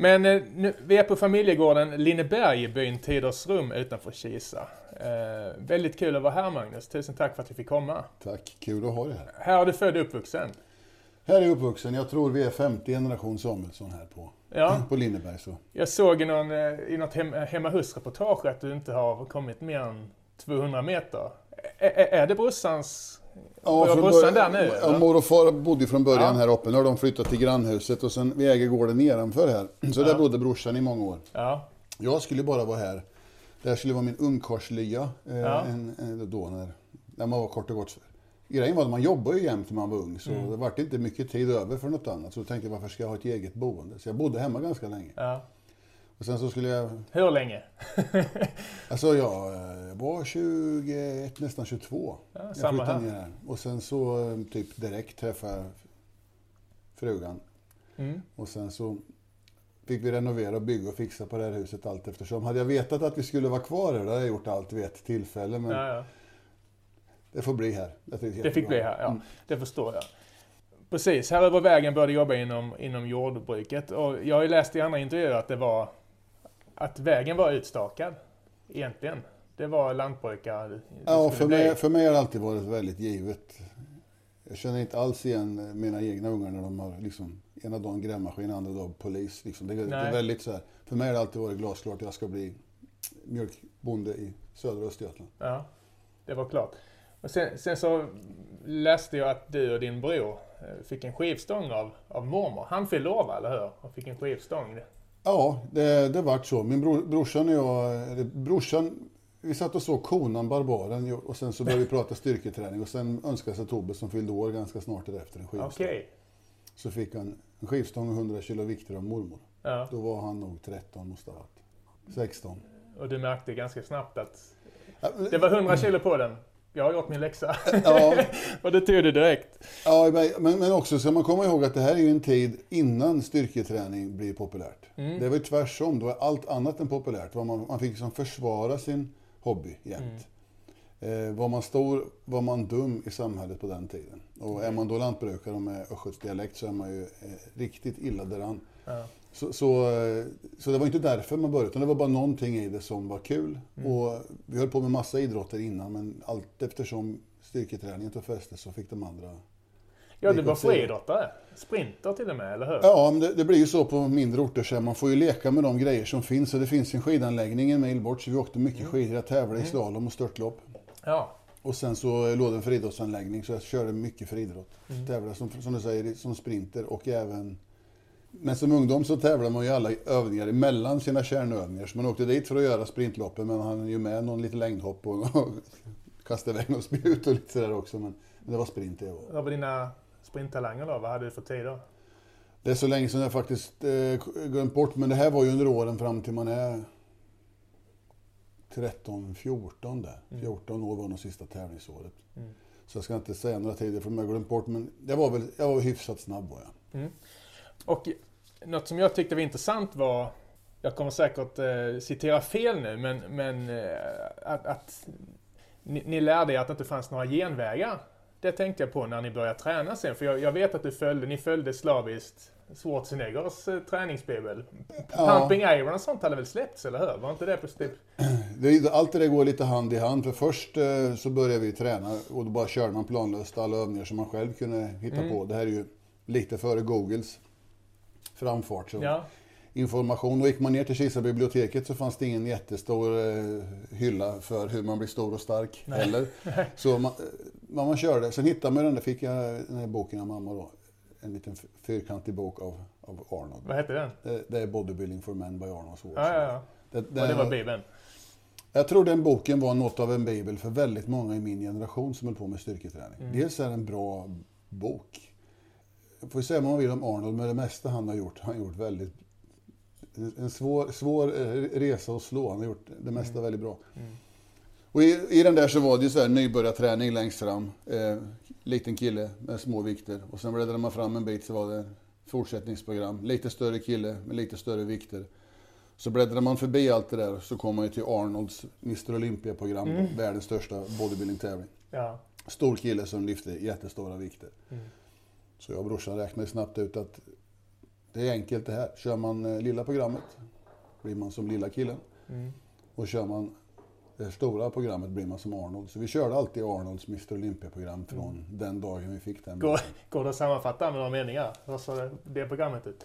Men eh, nu, vi är på familjegården Linneberg i byn Tidersrum utanför Kisa. Eh, väldigt kul att vara här Magnus. Tusen tack för att vi fick komma. Tack, kul att ha dig här. Här är du född och uppvuxen. Här är jag uppvuxen. Jag tror vi är 50 generation Samuelsson här på, Ja. på Linneberg. Så. Jag såg i, någon, eh, i något hem, hemma hus-reportage att du inte har kommit mer än 200 meter. Ä- är det brorsans... Från brorsan början- där nu? Ja, mor och far bodde från början Ja. här uppe. Nu har de flyttat till grannhuset och sen vi äger gården nedanför här. Så Ja. där bodde brorsan i många år. Ja, Jag skulle bara vara här. Det här skulle vara min ungkarlslya. Eh, Ja. en, en, då när, när man var kort och gott. Grejen var att man jobbade ju jämt när man var ung. Så Mm. det var inte mycket tid över för något annat. Så jag tänkte varför ska jag ha ett eget boende? Så jag bodde hemma ganska länge. ja. Och sen så skulle jag Hur länge? Alltså jag eh, var 21, nästan 22. Ja, jag samma här. ner. Och sen så eh, typ direkt träffade jag frugan. Mm. Och sen så fick vi renovera och bygga och fixa på det här huset allt eftersom. Hade jag vetat att vi skulle vara kvar här, då hade jag gjort allt vid ett tillfälle. Men Ja, ja. det får bli här. Jag tycker Det fick bli här, ja. Mm. Det förstår jag. Precis, här över vägen började jag jobba inom, inom jordbruket. Och jag har ju läst i andra intervjuer att det var att vägen var utstakad. Egentligen. Det var lantbrukare det Ja, för mig, för mig har det alltid varit väldigt givet. Jag känner inte alls igen mina egna ungar när de har liksom, ena dagen grävmaskin, andra dagen polis. Liksom. Det, det är väldigt så här. För mig har det alltid varit glasklart att jag ska bli mjölkbonde i södra Östergötland. Ja, det var klart. Och sen, sen så läste jag att du och din bror eh, fick en skivstång av, av mormor. Han fyllde år, eller hur? Och fick en skivstång. Ja, det, det vart så. Min bror, brorsan och jag, eller brorsan, vi satt och såg Konan Barbaren och sen så började vi prata styrketräning och sen önskade sig Tobbe som fyllde år ganska snart därefter en skivstång. Okej. Så fick han en skivstång och 100 kilo vikter av mormor. Ja. Då var han nog 13, måste ha varit. 16. Och du märkte ganska snabbt att det var 100 kilo på den. Jag har gjort min läxa. Ja, och det tog du direkt. ja, men, men också ska man komma ihåg att det här är ju en tid innan styrketräning blir populärt. Mm. Det var ju tvärsom, då var allt annat än populärt. Man, man fick liksom försvara sin hobby jämt. Eh, var man stor var man dum i samhället på den tiden. Och är man då lantbrukare med östgötsdialekt så är man ju eh, riktigt illa däran. Ja. Så, så, eh, så det var inte därför man började, utan det var bara någonting i det som var kul. Och vi höll på med massa idrotter innan, men allt eftersom styrketräningen tog fäste så fick de andra... Ja, du var friidrottare. Sprinter till och med, eller hur? Ja, men det, det blir ju så på mindre orter, så man får ju leka med de grejer som finns. Och det finns en skidanläggning en mil bort, så vi åkte mycket skidor. Jag tävlade i slalom och störtlopp. Ja. Och sen så låg det en friidrottsanläggning, så jag körde mycket friidrott. Tävlade som, som du säger, som sprinter och även... Men som ungdom så tävlar man ju alla övningar emellan sina kärnövningar. Så man åkte dit för att göra sprintloppen, men han är ju med någon lite längdhopp och, och kastade iväg något spjut och lite sådär också. Men, men det var sprint det var. Vad var dina sprinttalanger då? Vad hade du för tider? Det är så länge sedan jag faktiskt eh, glömt bort, men det här var ju under åren fram till man är 13, 14 där. 14 år var nog sista tävlingsåret. Mm. Så jag ska inte säga några tider för mig har glömt bort, men jag var väl jag var hyfsat snabb var jag. Och något som jag tyckte var intressant var, jag kommer säkert eh, citera fel nu, men, men eh, att, att ni, ni lärde er att det inte fanns några genvägar. Det tänkte jag på när ni började träna sen, för jag, jag vet att du följde, ni följde slaviskt Schwarzeneggers eh, träningsbibel. Ja. Pumping Iron och sånt hade väl släppts, eller hur? Var inte det på typ... Det, allt det där går lite hand i hand. För först eh, så började vi träna och då bara körde man planlöst alla övningar som man själv kunde hitta Mm. på. Det här är ju lite före Googles framfart. Så Ja, information. Och gick man ner till Kisa biblioteket så fanns det ingen jättestor eh, hylla för hur man blir stor och stark Nej. heller. Så man, eh, man, man körde. Sen hittade man den där, fick jag den här boken av mamma då. En liten fyrkantig bok av, av Arnold. vad hette den? Det, det är Bodybuilding for Men by Arnold Schwarzenegger. Ja, ja, ja. Det, Och det var Bibeln. Jag tror den boken var något av en bibel för väldigt många i min generation som höll på med styrketräning. Mm. Dels är det en bra bok. Får säga vad man vill om Arnold, men det mesta han har gjort, han har gjort väldigt... En svår, svår eh, resa att slå. Han har gjort det mesta mm. väldigt bra. Mm. Och i, i, den där så var det ju så här nybörjarträning längst fram. Eh, liten kille med små vikter. Och sen bläddrade man fram en bit så var det fortsättningsprogram. Lite större kille med lite större vikter. Så bläddrar man förbi allt det där så kommer man ju till Arnolds Mr Olympia-program, mm. världens största bodybuilding-tävling. Ja. Stor kille som lyfter jättestora vikter. Mm. Så jag och brorsan räknade snabbt ut att det är enkelt det här. Kör man eh, lilla programmet blir man som lilla killen. Mm. Och kör man det stora programmet blir man som Arnold. Så vi körde alltid Arnolds Mr Olympia-program från mm. den dagen vi fick den. Går, går det att sammanfatta med några meningar? Vad det, det programmet ut?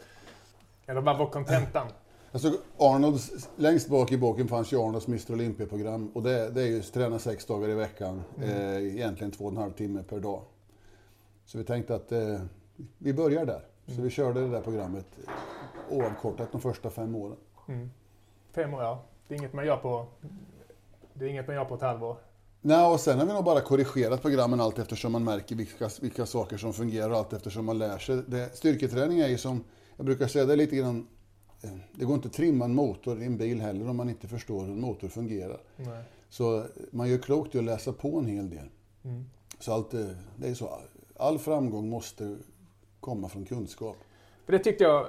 Eller vad var kontentan? Alltså Arnolds, längst bak i boken fanns ju Arnolds Mr Olympia-program. Och det, det är ju träna sex dagar i veckan. Mm. Eh, egentligen två och en halv timme per dag. Så vi tänkte att eh, vi börjar där. Mm. Så vi körde det där programmet oavkortat de första fem åren. Mm. Fem år, ja. Det är inget man gör på, det är inget man gör på ett halvår. Nej, och sen har vi nog bara korrigerat programmen allt eftersom man märker vilka, vilka saker som fungerar och allt eftersom man lär sig. Det, styrketräning är ju som, jag brukar säga, det är lite grann eh, det går inte att trimma en motor i en bil heller om man inte förstår hur en motor fungerar. Nej. Så man gör klokt i att läsa på en hel del. Mm. Så allt, eh, det är så, all framgång måste komma från kunskap. För det tyckte jag,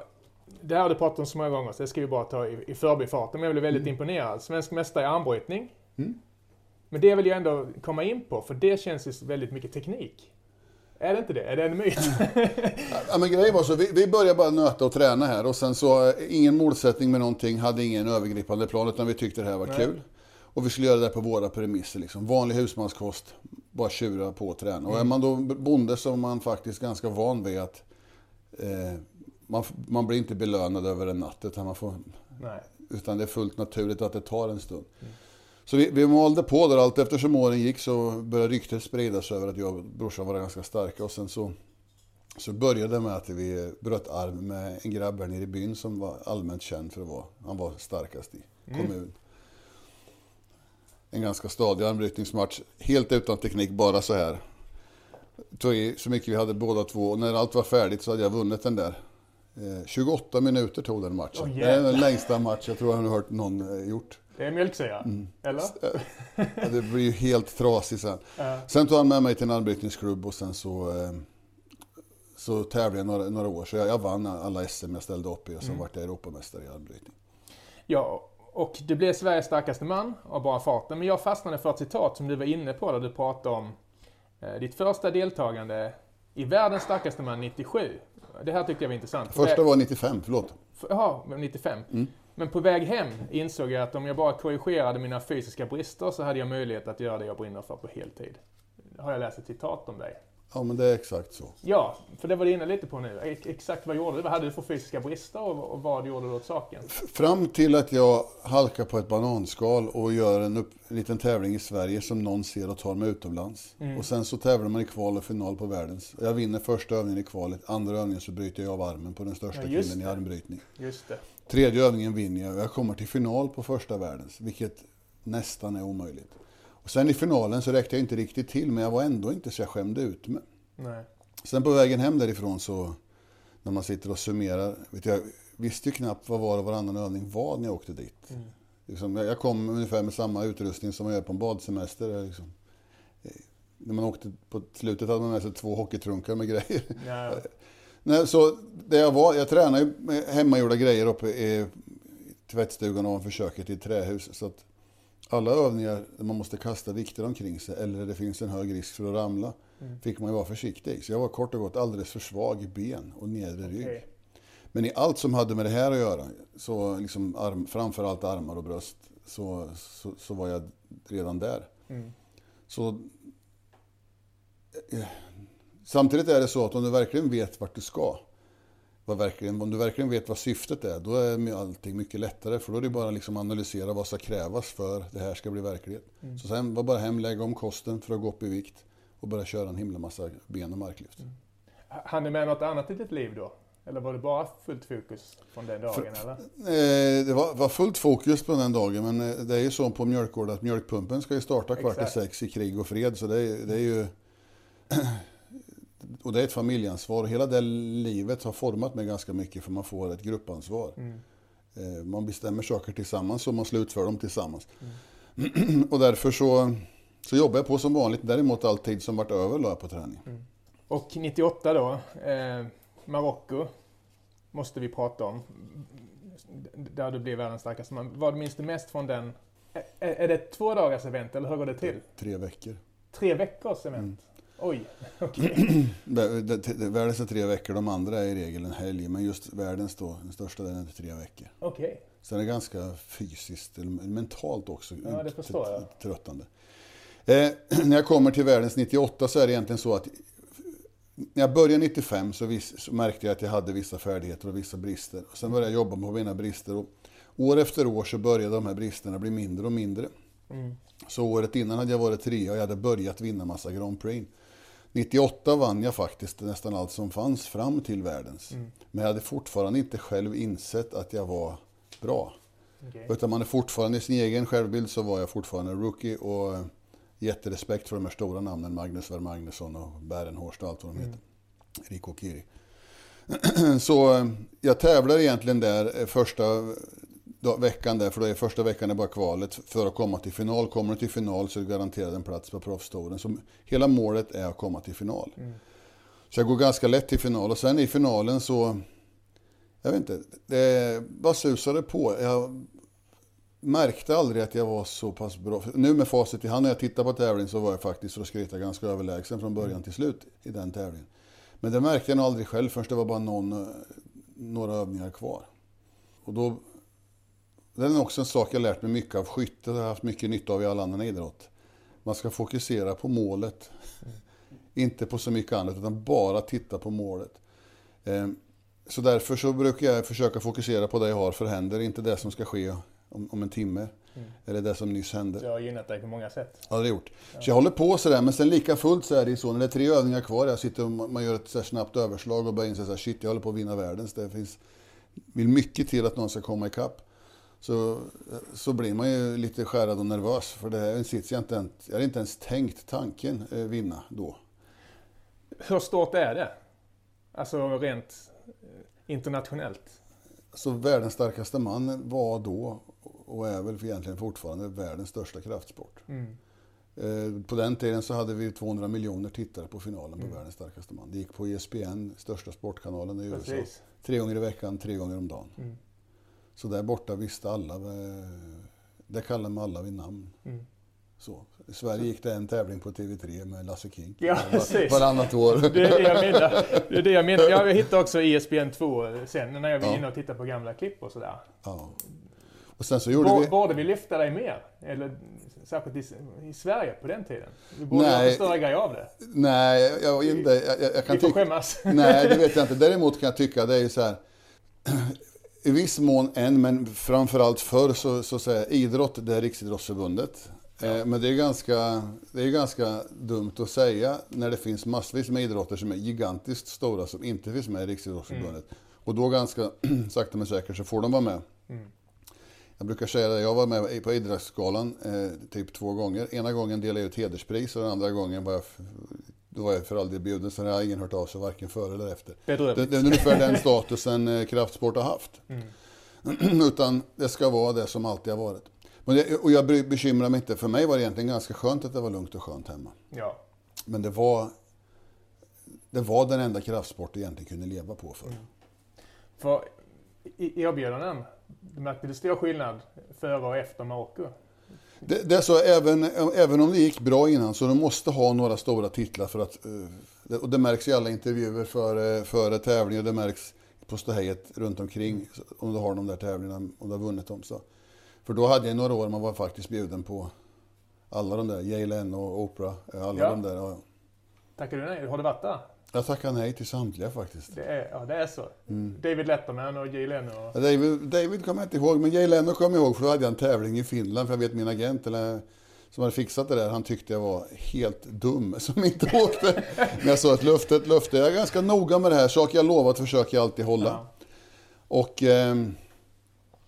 det här har du pratat om så många gånger så det ska vi bara ta i, i förbifarten. Men jag blev väldigt mm. imponerad. Svensk mästare i armbrytning. Mm. Men det vill jag ändå komma in på, för det känns ju väldigt mycket teknik. Är det inte det? Är det en myt? ja, men grejen var så, vi, vi började bara nöta och träna här och sen så, eh, ingen målsättning med någonting, hade ingen övergripande plan, utan vi tyckte det här var Nej. kul. Och vi skulle göra det på våra premisser, liksom. vanlig husmanskost, bara tjura på och träna. Mm. Och är man då bonde så är man faktiskt ganska van vid att eh, man, man blir inte belönad över en natt, utan, man får, Nej. utan det är fullt naturligt att det tar en stund. Mm. Så vi, vi malde på där allt eftersom åren gick så började ryktet spridas över att jag och brorsan var ganska starka. Och sen så, så började det med att vi bröt arm med en grabb här nere i byn som var allmänt känd för att vara, han var starkast i mm. En ganska stadig armbrytningsmatch, helt utan teknik, bara så här. Tog i så mycket vi hade båda två och när allt var färdigt så hade jag vunnit den där. 28 eh, minuter tog den matchen. Oh. Det är den längsta match jag tror jag har hört någon eh, gjort. Det är mjölksyra, mm. eller? Ja, det blir ju helt trasigt sen. Ja. Sen tog han med mig till en armbrytningsklubb och sen så, eh, så tävlade jag några, några år. Så jag, jag vann alla SM jag ställde upp i och sen mm. vart jag Europamästare i armbrytning. Ja, och du blev Sveriges starkaste man av bara farten. Men jag fastnade för ett citat som du var inne på där du pratade om eh, ditt första deltagande i världens starkaste man 97. Det här tyckte jag var intressant. Första var 95, förlåt. Jaha, 95. Mm. Men på väg hem insåg jag att om jag bara korrigerade mina fysiska brister så hade jag möjlighet att göra det jag brinner för på heltid. Har jag läst ett citat om dig. Ja, men det är exakt så. Ja, för det var du inne lite på nu. Exakt vad gjorde du? Vad hade du för fysiska brister och vad gjorde du åt saken? Fram till att jag halkar på ett bananskal och gör en, upp, en liten tävling i Sverige som någon ser och tar mig utomlands. Mm. Och sen så tävlar man i kval och final på världens. Jag vinner första övningen i kvalet, andra övningen så bryter jag av armen på den största ja, killen i armbrytning. Just det. Tredje övningen vinner jag och jag kommer till final på första världens, vilket nästan är omöjligt. Och sen i finalen så räckte jag inte riktigt till, men jag var ändå inte så jag skämde ut mig. Nej. Sen på vägen hem därifrån så, när man sitter och summerar, vet jag visste ju knappt vad var och varannan övning var när jag åkte dit. Mm. Liksom, jag kom ungefär med samma utrustning som man gör på en badsemester. Liksom. Eh, när man åkte på slutet hade man med sig två hockeytrunkar med grejer. Ja. Nej, så det jag var, jag tränade med hemmagjorda grejer uppe i tvättstugan ovanför köket i ett trähus. Så att alla övningar där man måste kasta vikter omkring sig eller där det finns en hög risk för att ramla mm. fick man ju vara försiktig. Så jag var kort och gott alldeles för svag i ben och nedre rygg. Okay. Men i allt som hade med det här att göra, så liksom arm, framförallt armar och bröst, så, så, så var jag redan där. Mm. Så eh, Samtidigt är det så att om du verkligen vet vart du ska, vad verkligen, om du verkligen vet vad syftet är, då är allting mycket lättare. För då är det bara liksom analysera vad som krävas för att det här ska bli verklighet. Mm. Så sen var bara hem, lägga om kosten för att gå upp i vikt och börja köra en himla massa ben och marklyft. Mm. Han är med något annat i ditt liv då? Eller var det bara fullt fokus från den dagen? För, eller? Eh, det var, var, fullt fokus på den dagen, men eh, det är ju så på mjölkgård att mjölkpumpen ska ju starta kvart i sex i krig och fred. Så det det är ju... och det är ett familjeansvar. Hela det livet har format mig ganska mycket för man får ett gruppansvar. Mm. Man bestämmer saker tillsammans och man slutför dem tillsammans. Mm. och därför så, så jobbar jag på som vanligt. Däremot all tid som varit över la jag på träning. Mm. Och 98 då, eh, Marocko måste vi prata om. Där du blev världens starkaste man. Vad minns du mest från den? Är, är det två dagars event eller hur går det till? Tre veckor. Tre veckors event? Oj, okej. Okay. världens är tre veckor, de andra är i regel en helg. Men just världens då, den största den är tre veckor. Okej. Okay. Sen är det ganska fysiskt, mentalt också, ja, det förstår jag. tröttande. Eh, när jag kommer till världens 98 så är det egentligen så att när jag började 95 så, vis, så, märkte jag att jag hade vissa färdigheter och vissa brister. Och sen började jag jobba på mina brister. Och år efter år så började de här bristerna bli mindre och mindre. Mm. Så året innan hade jag varit trea och jag hade börjat vinna massa Grand Prix. 98 vann jag faktiskt nästan allt som fanns fram till världens. Mm. Men jag hade fortfarande inte själv insett att jag var bra. Okay. Utan man är fortfarande i sin egen självbild så var jag fortfarande rookie och jätterespekt för de här stora namnen, Magnus Ver Magnusson och Bärenhorst och allt vad de heter. Mm. Rico Kiri. Så eh, jag tävlar egentligen där eh, första veckan där, för då är första veckan är bara kvalet för att komma till final. Kommer du till final så är du garanterad en plats på proffstouren. Så hela målet är att komma till final. Mm. Så jag går ganska lätt till final och sen i finalen så, jag vet inte, det bara susade på. Jag märkte aldrig att jag var så pass bra. Nu med facit i hand när jag tittar på tävlingen så var jag faktiskt, för att skryta, ganska överlägsen från början till slut i den tävlingen. Men det märkte jag nog aldrig själv förrän det var bara någon, några övningar kvar. Och då, det är också en sak jag lärt mig mycket av skytte, det har jag haft mycket nytta av i all annan idrott. Man ska fokusera på målet. Mm. Inte på så mycket annat, utan bara titta på målet. Ehm, så därför så brukar jag försöka fokusera på det jag har för händer, inte det som ska ske om, om en timme. Mm. Eller det som nyss hände. Så det har gynnat dig på många sätt? Ja, det har gjort. Ja. Så jag håller på sådär, men sen lika fullt så är det ju så när det är tre övningar kvar, jag sitter och man gör ett så snabbt överslag och börjar inse att shit, jag håller på att vinna världens. Det finns, vill mycket till att någon ska komma ikapp. Så, så blir man ju lite skärrad och nervös, för det är en sits jag inte, jag hade inte ens tänkt tanken eh, vinna då. Hur stort är det? Alltså rent eh, internationellt? Så världens starkaste man var då och är väl egentligen fortfarande världens största kraftsport. Mm. Eh, på den tiden så hade vi 200 miljoner tittare på finalen på mm. världens starkaste man. Det gick på ESPN, största sportkanalen i USA. Precis. Tre gånger i veckan, tre gånger om dagen. Mm. Så där borta visste alla, eh, där kallade man alla vid namn. Mm. Så. I Sverige gick det en tävling på TV3 med Lasse Kink ja, precis. varannat år. Det är det jag menar. Det är det jag menar. Jag hittade också ESPN 2 sen när jag var ja. inne och tittade på gamla klipp och sådär. Ja. Och sen så gjorde Borde vi... Borde vi lyfta dig mer? Eller särskilt i, i Sverige på den tiden? Vi borde nej, ha större grej av det. Nej, jag, jag, jag, jag, kan Vi får skämmas. Nej, det vet jag inte. Däremot kan jag tycka det är ju så här. I viss mån än, men framförallt förr så, så säger idrott, det är Riksidrottsförbundet. Ja. Men det är, ganska, det är ganska dumt att säga när det finns massvis med idrotter som är gigantiskt stora som inte finns med i Riksidrottsförbundet. Mm. Och då ganska sakta men säkert så får de vara med. Mm. Jag brukar säga det, jag var med på Idrottsgalan eh, typ två gånger. Ena gången delade jag ut hederspris och den andra gågen var jag, då var jag för aldrig bjuden. Så det har ingen hört av sig varken före eller efter. Det, det, det är ungefär den statusen eh, kraftsport har haft. Mm. Utan det ska vara det som alltid har varit. Men det, och jag bekymrar mig inte. För mig var det egentligen ganska skönt att det var lugnt och skönt hemma. Ja. Men det var, det var den enda kraftsport jag egentligen kunde leva på för. Mm. För erbjudanden, du märkte det stor skillnad före och efter Marocko? Det, det, är så, även, även om det gick bra innan, så du måste ha några stora titlar för att... Eh, och det märks i alla intervjuer före, före tävlingar, det märks på ståhejet runt omkring om du har de där tävlingarna, om du har vunnit dem. Så. För då hade jag några år man var faktiskt bjuden på alla de där, Jay Leno och Oprah, alla ja. de där. Ja. Tackar du nej? Har du varit där? Jag tackar nej till samtliga faktiskt. Det är, ja, det är så? Mm. David Letterman och Jay Leno? Och... David, David kommer jag inte ihåg, men Jay Leno kommer jag ihåg för då hade jag en tävling i Finland, för jag vet min agent, eller, som hade fixat det där, han tyckte jag var helt dum som inte åkte. Men jag sa ett löfte, ett löfte. Jag är ganska noga med det här. Saker jag lovat försöker jag alltid hålla. Ja. Och eh,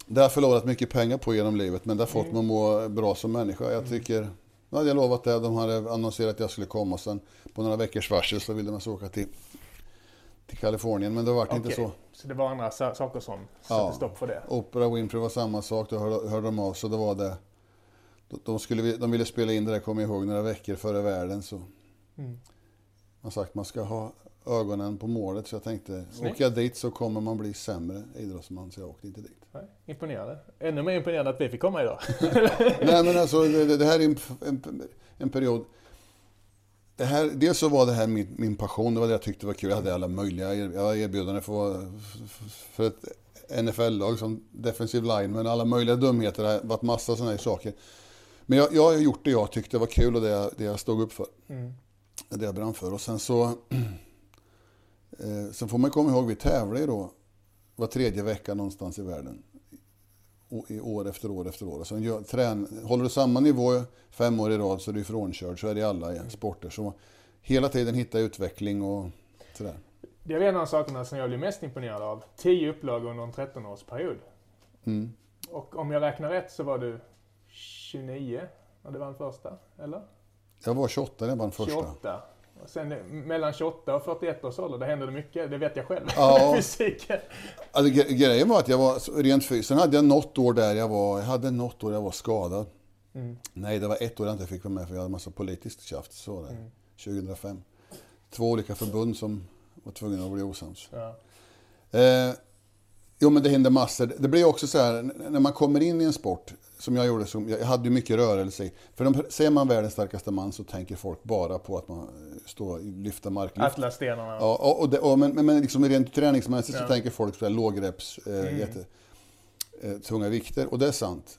det har jag förlorat mycket pengar på genom livet, men det har fått mig att må bra som människa. Jag tycker, nu hade jag lovat det, de hade annonserat att jag skulle komma och sen på några veckors varsel så ville man så åka till, till Kalifornien, men det vart inte Okej. så. Så det var andra sa- saker som satte Ja. stopp för det? Opera Winfrey var samma sak, då hörde, hörde de av så det var det. De, de, skulle, de ville spela in det där, kommer jag ihåg, några veckor före världen. Så. Mm. Man sagt man ska ha ögonen på målet, så jag tänkte, Snyggt. åker jag dit så kommer man bli sämre idrottsman, så jag åkte inte dit. Imponerande. Ännu mer imponerande att vi fick komma idag. Nej men alltså det, det- här är en, en, en period. Det här, dels så var det här min, min passion, det var det jag tyckte var kul. Jag hade alla möjliga er- erbjudanden för, för ett NFL-lag som defensive lineman, alla möjliga dumheter. Det har varit massa sådana här saker. Men jag, jag har gjort det jag tyckte var kul och det jag, det jag stod upp för. Mm. Det jag brann för. Och sen så... Eh, sen får man komma ihåg, vi tävlar ju då var tredje vecka någonstans i världen. År efter år efter år. Och sen gör, trän, håller du samma nivå fem år i rad så är du frånkörd. Så är det i alla sporter. Så hela tiden hitta utveckling och sådär. Det är en av sakerna som jag blir mest imponerad av. 10 upplagor under en 13-årsperiod. Mm. Och om jag räknar rätt så var du 29 när du vann första, eller? Jag var 28 när jag vann första. 28. Sen eh, mellan 28 och 41 års ålder, det hände mycket. Det vet jag själv. Ja. Fysiken. Alltså, gre- grejen var att jag var rent fysiskt. Sen hade jag något år där jag var, jag hade något år jag var skadad. Mm. Nej, det var ett år jag inte fick vara med för jag hade massa politiskt tjafs. Så. Mm. 2005. Två olika förbund som var tvungna att bli osams. Ja. Eh, jo, men det händer massor. Det blir också så här, när man kommer in i en sport, som jag gjorde, som, jag hade ju mycket rörelse i. För de, säger man världens starkaste man så tänker folk bara på att man eh, står lyfta marklyft. Atlasstenarna. Ja, och, och det, och, men, men- men liksom rent träningsmässigt Ja. så tänker folk på lågreps, eh, Mm. jätte, eh, tunga vikter. Och det är sant.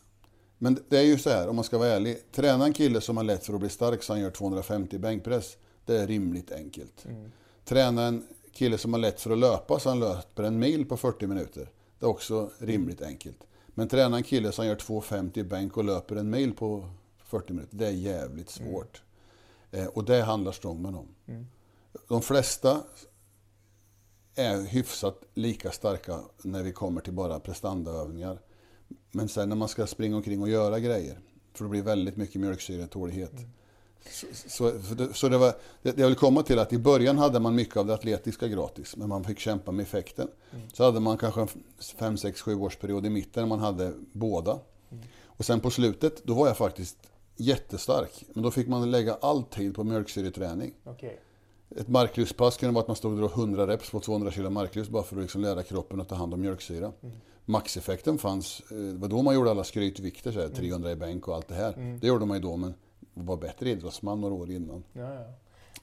Men det är ju så här, om man ska vara ärlig. Träna en kille som har lätt för att bli stark så han gör 250 i bänkpress. Det är rimligt enkelt. Mm. Träna en kille som har lätt för att löpa så han löper en mil på 40 minuter. Det är också rimligt enkelt. Men träna en kille som gör 250 i bänk och löper en mil på 40 minuter. Det är jävligt svårt. Eh, och det handlar strongman om. Mm. De flesta är hyfsat lika starka när vi kommer till bara prestandaövningar. Men sen när man ska springa omkring och göra grejer, för det blir väldigt mycket mjölksyretålighet. Så, så, så, så det var, det, jag vill komma till att i början hade man mycket av det atletiska gratis, men man fick kämpa med effekten. Så hade man kanske en 5, 6, 7 års period i mitten när man hade båda. Och sen på slutet, då var jag faktiskt jättestark. Men då fick man lägga all tid på mjölksyreträning. Okej. Ett marklyftpass kunde vara att man stod och drog 100 reps på 200 kilo marklyft bara för att liksom lära kroppen att ta hand om mjölksyra. Maxeffekten fanns, eh, det var då man gjorde alla skrytvikter, så här, 300 i bänk och allt det här. Det gjorde man ju då, men var bättre idrottsman några år innan. Ja, ja.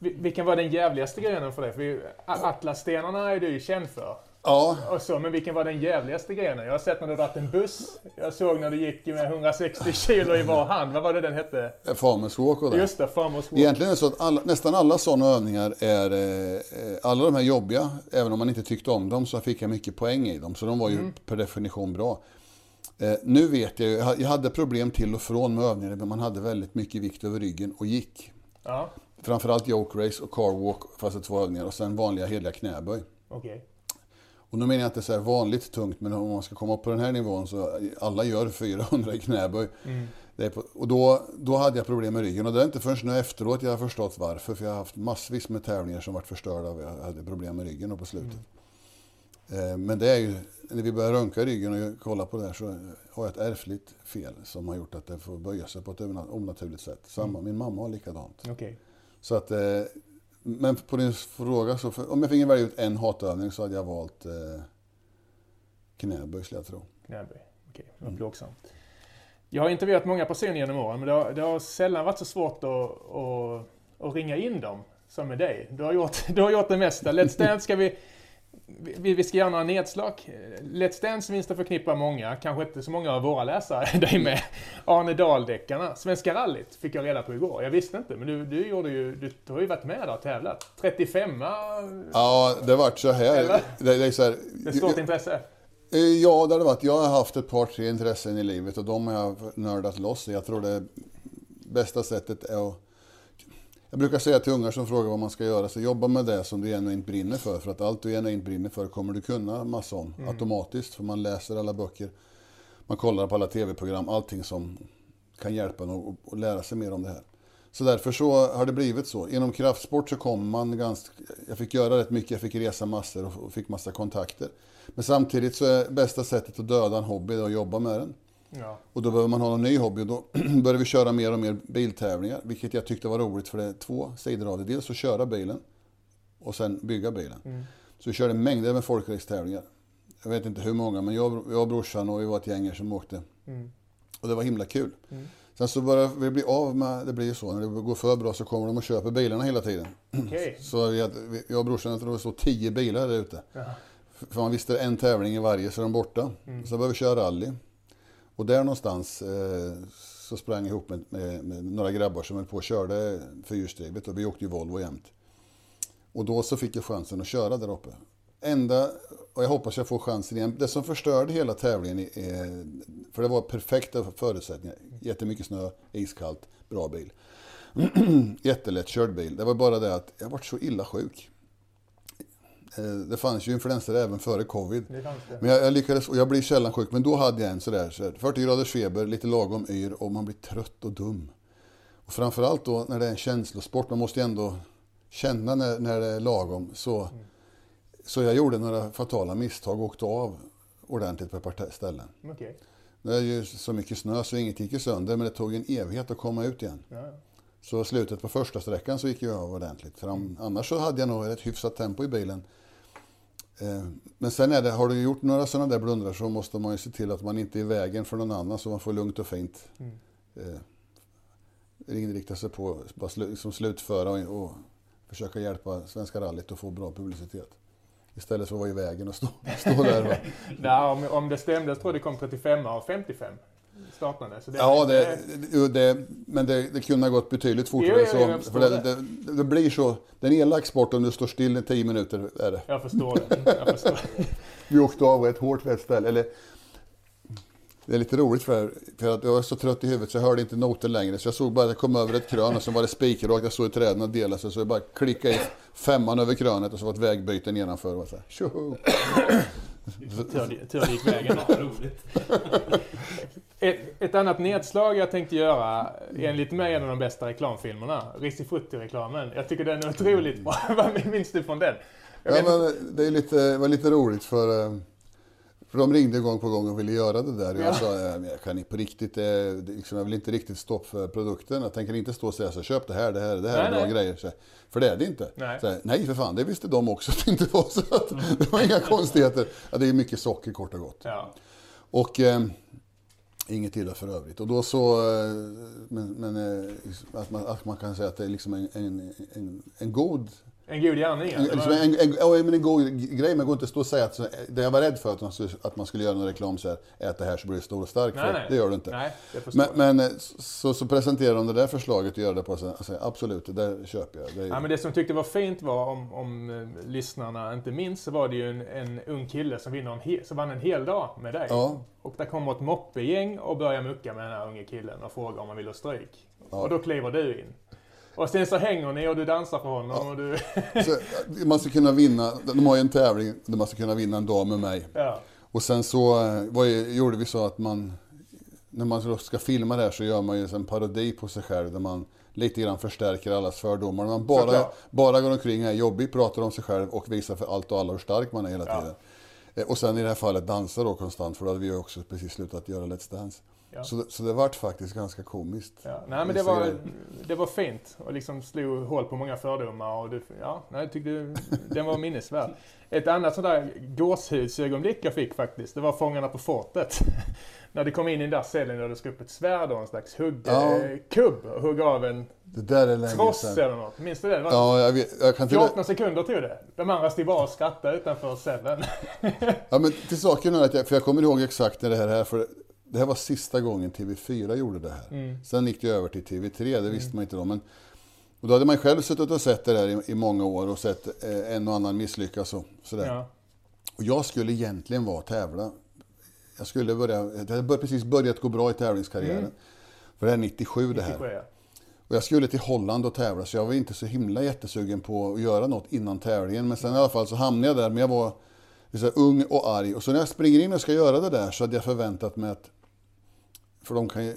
Vil- Vilken var den jävligaste grenen för dig? För Atlasstenarna är du ju känd för. Ja, Och så, men vilken var den jävligaste grenen? Jag har sett när du dragit en buss. Jag såg när du gick med 160 kilo i var hand. Vad var det den hette? farmers walk och det. Just det, Farmers Walk. Egentligen är det så att alla, nästan alla sådana övningar är, eh, alla de här jobbiga, även om man inte tyckte om dem så fick jag mycket poäng i dem. Så de var ju per definition bra. Eh, nu vet jag ju, jag ha- jag hade problem till och från med övningar där man hade väldigt mycket vikt över ryggen och gick. Ja, Framförallt yoke race och car walk, fast det två övningar. Och sen vanliga heliga knäböj. okej. Och nu menar jag inte så här vanligt tungt, men om man ska komma upp på den här nivån så alla gör 400 i knäböj. Mm. På, och då, då hade jag problem med ryggen och det är inte förrän nu efteråt jag har förstått varför. För jag har haft massvis med tävlingar som varit förstörda av jag hade problem med ryggen och på slutet. Eh, Men det är ju, när vi börjar röntga ryggen och kolla på det här så har jag ett ärftligt fel som har gjort att det får böja sig på ett onaturligt sätt. Samma, min mamma har likadant. Okej. Så att, eh, men på din fråga, så för, om jag fick välja ut en hatövning så hade jag valt eh, knäböj skulle jag tro. Knäböj. Okej, det var Mm. plågsamt. Jag har intervjuat många personer genom åren, men det har, det har sällan varit så svårt att, att, att ringa in dem som med dig. Du har gjort, du har gjort det mesta. Let's Dance ska vi... Vi, vi ska göra några nedslag. Let's Dance minns det förknippar många, kanske inte så många av våra läsare, dig med. Arne Dahl-deckarna. Svenska rallyt fick jag reda på igår. Jag visste inte, men du, du, gjorde ju, du, du har ju varit med där och tävlat. 35 Ja, det vart så här. Det, det är så här det är stort intresse. Eh, Ja, det har det varit. Jag har haft ett par, tre intressen i livet och de har jag nördat loss. Jag tror det bästa sättet är att jag brukar säga till ungar som frågar vad man ska göra, så jobba med det som du genuint brinner för. För att allt du genuint brinner för kommer du kunna massa om mm. automatiskt. För man läser alla böcker, man kollar på alla tv-program, allting som kan hjälpa en att lära sig mer om det här. Så därför så har det blivit så. Inom kraftsport så kommer man ganska... Jag fick göra rätt mycket, jag fick resa massor och fick massa kontakter. Men samtidigt så är bästa sättet att döda en hobby att jobba med den. Ja. Och då behöver man ha en ny hobby och då började vi köra mer och mer biltävlingar. Vilket jag tyckte var roligt för det är två sidor av det. Dels att köra bilen och sen bygga bilen. Mm. Så vi körde mängder med folkracstävlingar. Jag vet inte hur många, men jag, jag och brorsan och vi var ett gäng som åkte. Mm. Och det var himla kul. Mm. Sen så börjar vi bli av med, det blir ju så, när det går för bra så kommer de och köper bilarna hela tiden. Okay. Så vi jag och brorsan, jag tror det stod tio bilar där ute. Ja. För man visste en tävling i varje så är de borta. Mm. Så började vi köra rally. Och där någonstans eh, så sprang jag ihop med, med, med, några grabbar som höll på och körde fyrhjulsdrivet och vi åkte ju Volvo jämt. Och då så fick jag chansen att köra där uppe. Enda, och jag hoppas jag får chansen igen, det som förstörde hela tävlingen, är, eh, för det var perfekta förutsättningar, jättemycket snö, iskallt, bra bil. Jättelätt körd bil. Det var bara det att jag var så illa sjuk. Eh, det fanns ju influenser även före covid. Det det. Men jag, jag, lyckades, och jag blir sällan sjuk, men då hade jag en sådär, så 40 graders feber, lite lagom yr och man blir trött och dum. Och framförallt då när det är en känslosport, man måste ju ändå känna när, när det är lagom. Så, mm. så jag gjorde några fatala misstag och åkte av ordentligt på ett par ställen. Okay. Det är ju så mycket snö så inget gick sönder, men det tog en evighet att komma ut igen. Ja. Så slutet på första sträckan så gick jag av ordentligt. För annars så hade jag nog ett hyfsat tempo i bilen. Eh, men sen är det, har du gjort några sådana där blundrar så måste man ju se till att man inte är i vägen för någon annan så man får lugnt och fint mm. eh, inrikta sig på att liksom slutföra och, och, försöka hjälpa Svenska rallyt att få bra publicitet. Istället för att vara i vägen och stå, stå där. Nej, om, om det stämde så tror jag det kom 35 av 55 startande. Så det, ja, det, det, det, men det, det kunde ha gått betydligt fortare. Jo, jo, så, för det, det, blir så. Det är en elak sport om du står still i tio minuter. Är det. Jag förstår det. Jag förstår. Vi åkte av ett hårt ställe. Eller, det är lite roligt för, för att jag var så trött i huvudet så jag hörde inte noter längre. Så jag såg bara att jag kom över ett krön och så var det spikrakt. Jag såg träden och delade sig. Så jag bara klickade i femman över krönet och så var ett vägbyte nedanför. Och så här, Tur det gick vägen. Roligt. Ett, ett, annat nedslag jag tänkte göra, enligt mig en av de bästa reklamfilmerna, Risifrutti-reklamen. Jag tycker den är otroligt bra. Vad minns du från den? ja, men det är lite, var lite roligt för eh, för de ringde gång på gång och ville göra det där. Jag sa, jag kan på riktigt, eh, liksom, jag vill inte riktigt stå för produkten. Jag tänker inte stå och säga så köp det här, det här, det här nej, är bra nej. grejer. Så, för det är det inte. Nej. Så, nej, för fan, det visste de också att det inte var. Så att, mm. det var inga konstigheter. Ja, det är mycket socker kort och gott. Ja. Och eh, inget illa för övrigt. Och då så, eh, men, men eh, att, man, att man kan säga att det är liksom en, en, en, en god en god gärning? En, liksom en, en, en, en god grej, men går inte att stå och säga att det jag var rädd för att man skulle, att man skulle göra någon reklam så här, ät det här så blir du stor och stark. Nej, nej. Det gör du inte. Nej, men, men eh, så, så presenterar de det där förslaget och gör det på sig. Alltså, absolut, det där köper jag. Det, ja, men det som jag tyckte var fint var, om, om eh, lyssnarna inte minns, så var det ju en, en ung kille som, vinner en he, som vann en hel dag med dig. Ja. Och där kommer ett moppegäng och börjar mucka med den här unge killen och frågar om han vill ha stryk. Ja. Och då kliver du in. Och sen så hänger ni och du dansar för honom. Ja. Och du... så, man ska kunna vinna, de har ju en tävling där man ska kunna vinna en dag med mig. Ja. Och sen så eh, vad, gjorde vi så att man, när man ska filma det här så gör man ju en parodi på sig själv där man lite grann förstärker allas fördomar. Man bara, bara går omkring här jobbig, pratar om sig själv och visar för allt och alla hur stark man är hela tiden. Ja. Eh, och sen i det här fallet dansar då konstant för då hade vi också precis slutat göra Let's Dance. Ja. Så, så det vart faktiskt ganska komiskt. Ja. Nej, men det var, det var fint och liksom slog hål på många fördomar. Och det, ja, jag tyckte den var minnesvärd. Ett annat sånt där gåshudsögonblick jag fick faktiskt, det var Fångarna på fortet. När det kom in i den där cellen och det skulle upp ett svärd och en slags huggkubb ja. och hugg av en det där är länge tross sedan. eller något. Minns du det? det ja, jag, vet, jag kan 14 till... sekunder tog det. De andra stod bara och skrattade utanför cellen. ja, men till saken är att jag, för jag kommer ihåg exakt när det här är, för det här var sista gången TV4 gjorde det här. Mm. Sen gick det över till TV3, det mm. visste man inte då. Men, och då hade man själv suttit och sett det där i, i många år och sett eh, en och annan misslyckas och sådär. Ja. Och jag skulle egentligen vara tävla. Jag skulle börja, jag hade precis börjat gå bra i tävlingskarriären. Mm. För det är 97 det här. 97, ja. Och jag skulle till Holland och tävla så jag var inte så himla jättesugen på att göra något innan tävlingen. Men sen i alla fall så hamnade jag där, men jag var så ung och arg. Och så när jag springer in och ska göra det där så hade jag förväntat mig att... För de kan ju,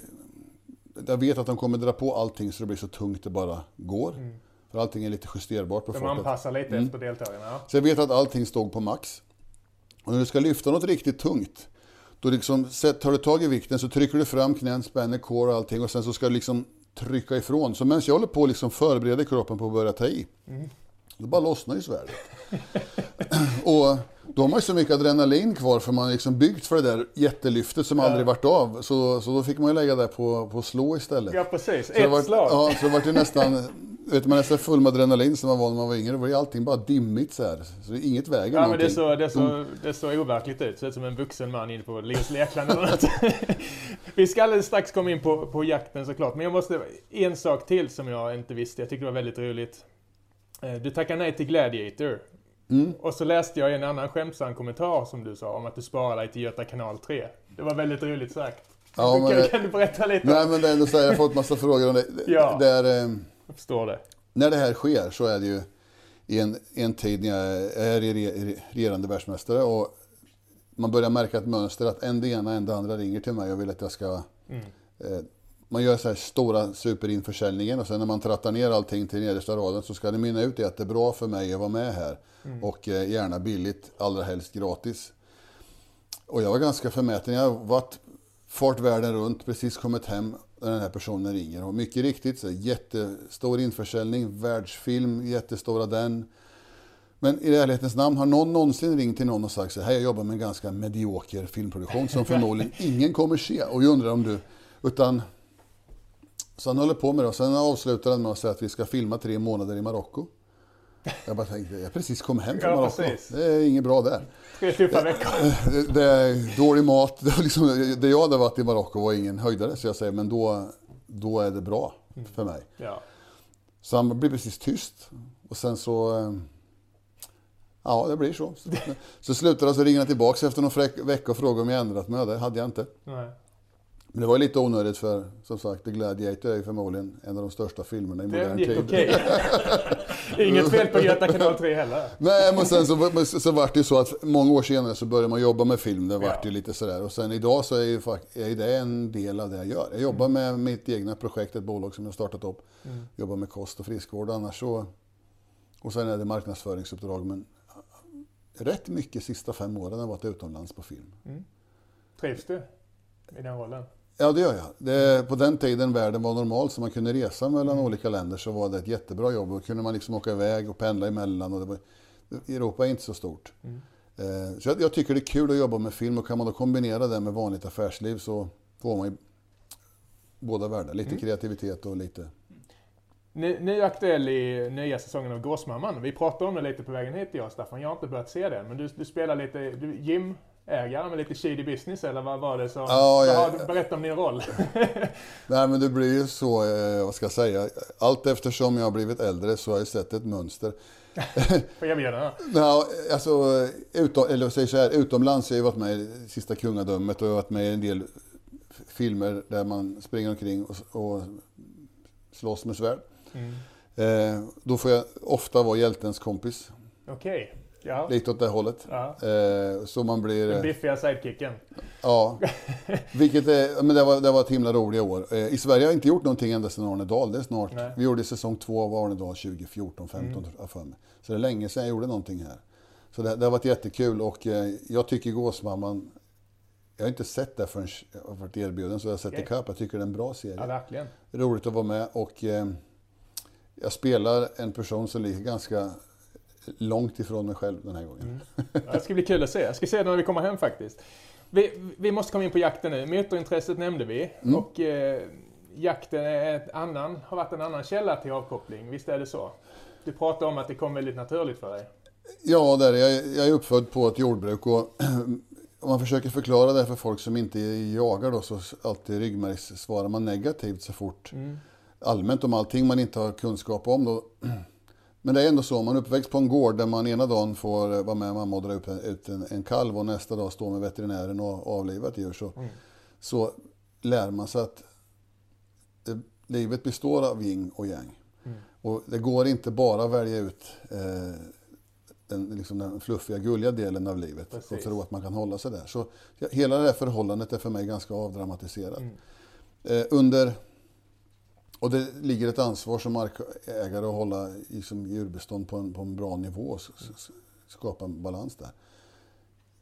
Jag vet att de kommer dra på allting så det blir så tungt det bara går. Mm. För allting är lite justerbart på De anpassar lite mm. efter deltagarna. Så jag vet att allting stod på max. Och när du ska lyfta något riktigt tungt, då liksom tar du tag i vikten så trycker du fram knän, spänner core och allting och sen så ska du liksom trycka ifrån. Så medan jag håller på att liksom förbereda kroppen på att börja ta i, mm. då bara lossnar ju svärdet. och då har man ju så mycket adrenalin kvar för man har liksom byggt för det där jättelyftet som ja. aldrig varit av. Så, så då fick man ju lägga det på, på slå istället. Ja precis, så ett var, slag. Ja, så det var ju nästan vet, man är så full med adrenalin som man var när man var yngre. Då var ju allting bara dimmigt så här. Så det inget väger Ja men det så, det, så, det så overkligt ut. Det ser ut som en vuxen man inne på Leos Lekland eller något. Vi ska alldeles strax komma in på, på jakten såklart. Men jag måste, en sak till som jag inte visste. Jag tyckte det var väldigt roligt. Eh, du tackade nej till Gladiator. Mm. Och så läste jag en annan skämtsam kommentar som du sa om att du sparar dig till Göta kanal 3. Det var väldigt roligt sagt. Ja, men, kan, kan, du berätta lite? Nej men det är ändå så här, jag har fått massa frågor om det. ja. det är, eh, jag förstår det. När det här sker så är det ju i en, en tid när jag är regerande världsmästare och man börjar märka ett mönster att en det ena en det andra ringer till mig och vill att jag ska... Mm. Eh, man gör så här stora superinförsäljningen och sen när man trattar ner allting till nedersta raden så ska det mynna ut i att det är bra för mig att vara med här. Mm. Och eh, gärna billigt, allra helst gratis. Och jag var ganska förmäten. Jag har varit fart världen runt, precis kommit hem när den här personen ringer. Och mycket riktigt, så jättestor införsäljning, världsfilm, jättestora den. Men i ärlighetens namn, har någon någonsin ringt till någon och sagt så här, jag jobbar med en ganska medioker filmproduktion som förmodligen ingen kommer se. Och jag undrar om du, utan så han håller på med det och sen avslutar han med att säga att vi ska filma tre månader i Marocko. Jag bara tänkte, jag precis kom hem från ja, Marocko. Det är inget bra där. Tre tuffa veckor. Det, det är dålig mat. Det, liksom, det jag hade varit i Marocko var ingen höjdare. Så jag säger, men då, då är det bra för mig. Ja. Så han blir precis tyst. Och sen så... Eh, ja, det blir så. Så slutar det så ringer han tillbaka efter någon vecka och frågar om jag ändrat mig. Det hade jag inte. Nej. Men det var lite onödigt för, som sagt, The Gladiator är ju förmodligen en av de största filmerna i modern tid. Okay. Inget fel på Göta kanal 3 heller. Nej, men sen så, så, så vart det ju så att många år senare så började man jobba med film. Det vart ja. ju lite sådär. Och sen idag så är ju är det en del av det jag gör. Jag jobbar med mitt egna projekt, ett bolag som jag startat upp. Mm. Jobbar med kost och friskvård annars så. Och sen är det marknadsföringsuppdrag. Men rätt mycket sista fem åren har jag varit utomlands på film. Mm. Trivs du i den rollen? Ja, det gör jag. Det, på den tiden världen var normal, så man kunde resa mellan mm. olika länder, så var det ett jättebra jobb. Då kunde man liksom åka iväg och pendla emellan. Och det var, Europa är inte så stort. Mm. Eh, så jag, jag, tycker det är kul att jobba med film och kan man då kombinera det med vanligt affärsliv så får man ju båda världar. Lite mm. kreativitet och lite... Nu, nu aktuell i nya säsongen av Gåsmamman. Vi pratade om det lite på vägen hit jag Staffan. Jag har inte börjat se den. Men du, du spelar lite... Du, Jim ägare med lite shady business eller vad var det som... Ja, ja, berätta om din roll. Nej men det blir ju så, eh, vad ska jag säga, allt eftersom jag har blivit äldre så har jag sett ett mönster. Jag bjuda? Ja, alltså, utom, eller säger så här, utomlands har jag varit med i Sista kungadömet och jag har varit med i en del filmer där man springer omkring och, och slåss med svärd. Mm. Eh, då får jag ofta vara hjältens kompis. Okej. Okay. Ja. Lite åt det hållet. Ja. Eh, så man blir... Den biffiga sidekicken. Ja. Vilket är, men det var, det var ett himla roliga år. Eh, I Sverige har jag inte gjort någonting ända sedan Arnedal. Det är snart. Nej. Vi gjorde säsong två av Arnedal 2014, 15 mm. för mig. Så det är länge sedan jag gjorde någonting här. Så det, det har varit jättekul och eh, jag tycker Gåsmamman jag har inte sett det förrän jag har varit erbjuden, så jag har sett okay. ikapp. Jag tycker det är en bra serie. Ja, verkligen. Roligt att vara med och eh, jag spelar en person som ligger ganska långt ifrån mig själv den här gången. Mm. det ska bli kul att se. Jag ska se det när vi kommer hem faktiskt. Vi, vi måste komma in på jakten nu. Motorintresset nämnde vi. Mm. Och eh, jakten är ett annan, har varit en annan källa till avkoppling. Visst är det så? Du pratar om att det kom väldigt naturligt för dig. Ja, där är jag, jag är uppfödd på ett jordbruk och om man försöker förklara det för folk som inte jagar då så alltid ryggmärgssvarar man negativt så fort. Mm. Allmänt om allting man inte har kunskap om då men det är ändå så, man är uppväxt på en gård där man ena dagen får vara med mamma och dra ut en, en kalv och nästa dag stå med veterinären och avliva ett djur. Så, mm. så lär man sig att det, livet består av yin och yang. Mm. Och det går inte bara att välja ut eh, den, liksom den fluffiga, gulliga delen av livet Precis. och tro att man kan hålla sig där. Så hela det här förhållandet är för mig ganska avdramatiserat. Mm. Eh, under, och det ligger ett ansvar som markägare att hålla liksom, djurbestånd på en, på en bra nivå skapa en balans där.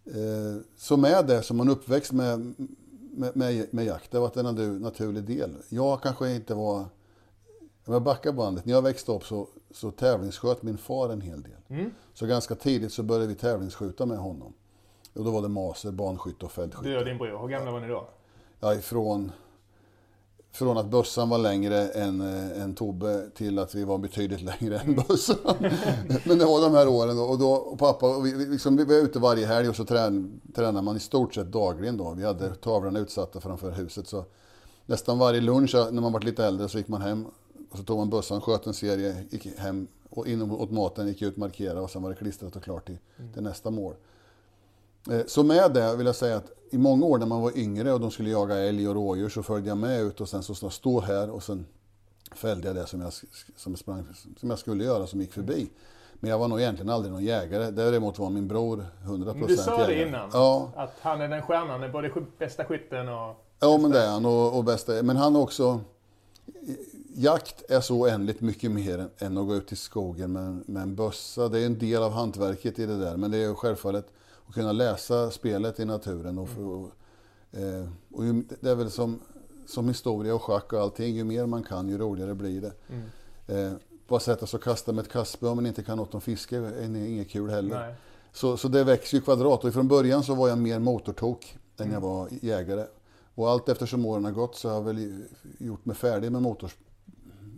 Eh, så med det som man uppväxt med, med, med, med jakt, det har varit en naturlig del. Jag kanske inte var om jag backar bandet, när jag växte upp så, så tävlingssköt min far en hel del. Mm. Så ganska tidigt så började vi tävlingsskjuta med honom. Och då var det maser, banskytte och fältskytte. Du och din bror, hur gamla var ni då? Ja, ifrån från att bössan var längre än, äh, än Tobbe till att vi var betydligt längre än bössan. Men det var de här åren och, då, och pappa, och vi, liksom, vi var ute varje helg och så trän, tränade man i stort sett dagligen då. Vi hade tavlorna utsatta framför huset så nästan varje lunch när man var lite äldre så gick man hem och så tog man bössan, sköt en serie, gick hem och in åt maten, gick ut, markerade och sen var det klistrat och klart till, mm. till nästa mål. Eh, så med det vill jag säga att i många år när man var yngre och de skulle jaga älg och rådjur så följde jag med ut och sen så stå här och sen fällde jag det som jag, som, sprang, som jag skulle göra som gick förbi. Men jag var nog egentligen aldrig någon jägare. Däremot var min bror 100% jägare. Du sa det innan. Ja. Att han är den stjärnan, både bästa skytten och... Ja, men det är han. Och, och bästa. Men han också jakt är så oändligt mycket mer än att gå ut i skogen med, med en bössa. Det är en del av hantverket i det där. Men det är självfallet att kunna läsa spelet i naturen. Och, och, eh, och det är väl som, som historia och schack och allting. Ju mer man kan, ju roligare blir det. Mm. Eh, bara sätta sig och kasta med ett kastspö om man inte kan något om fiske är inget kul heller. Så, så det växer ju kvadrat. Och från början så var jag mer motortok än jag mm. var jägare. Och allt eftersom åren har gått så har jag väl gjort mig färdig med motorsport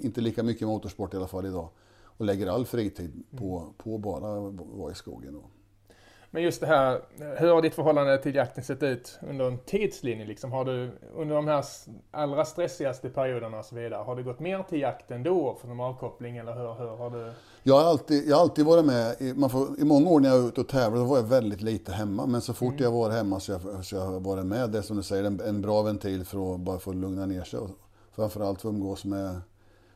inte lika mycket motorsport i alla fall idag. Och lägger all fritid på, på bara vara i skogen. Då. Men just det här, hur har ditt förhållande till jakten sett ut under en tidslinje? Liksom? Har du under de här allra stressigaste perioderna och så vidare, har du gått mer till jakten då för en avkoppling eller hur, hur har du? Jag har alltid, jag har alltid varit med, i, man får, i många år när jag är ute och tävlar, då var jag väldigt lite hemma. Men så fort mm. jag var hemma så jag, så jag har varit med, det som du säger, en, en bra ventil för att bara få lugna ner sig. Och framförallt få umgås med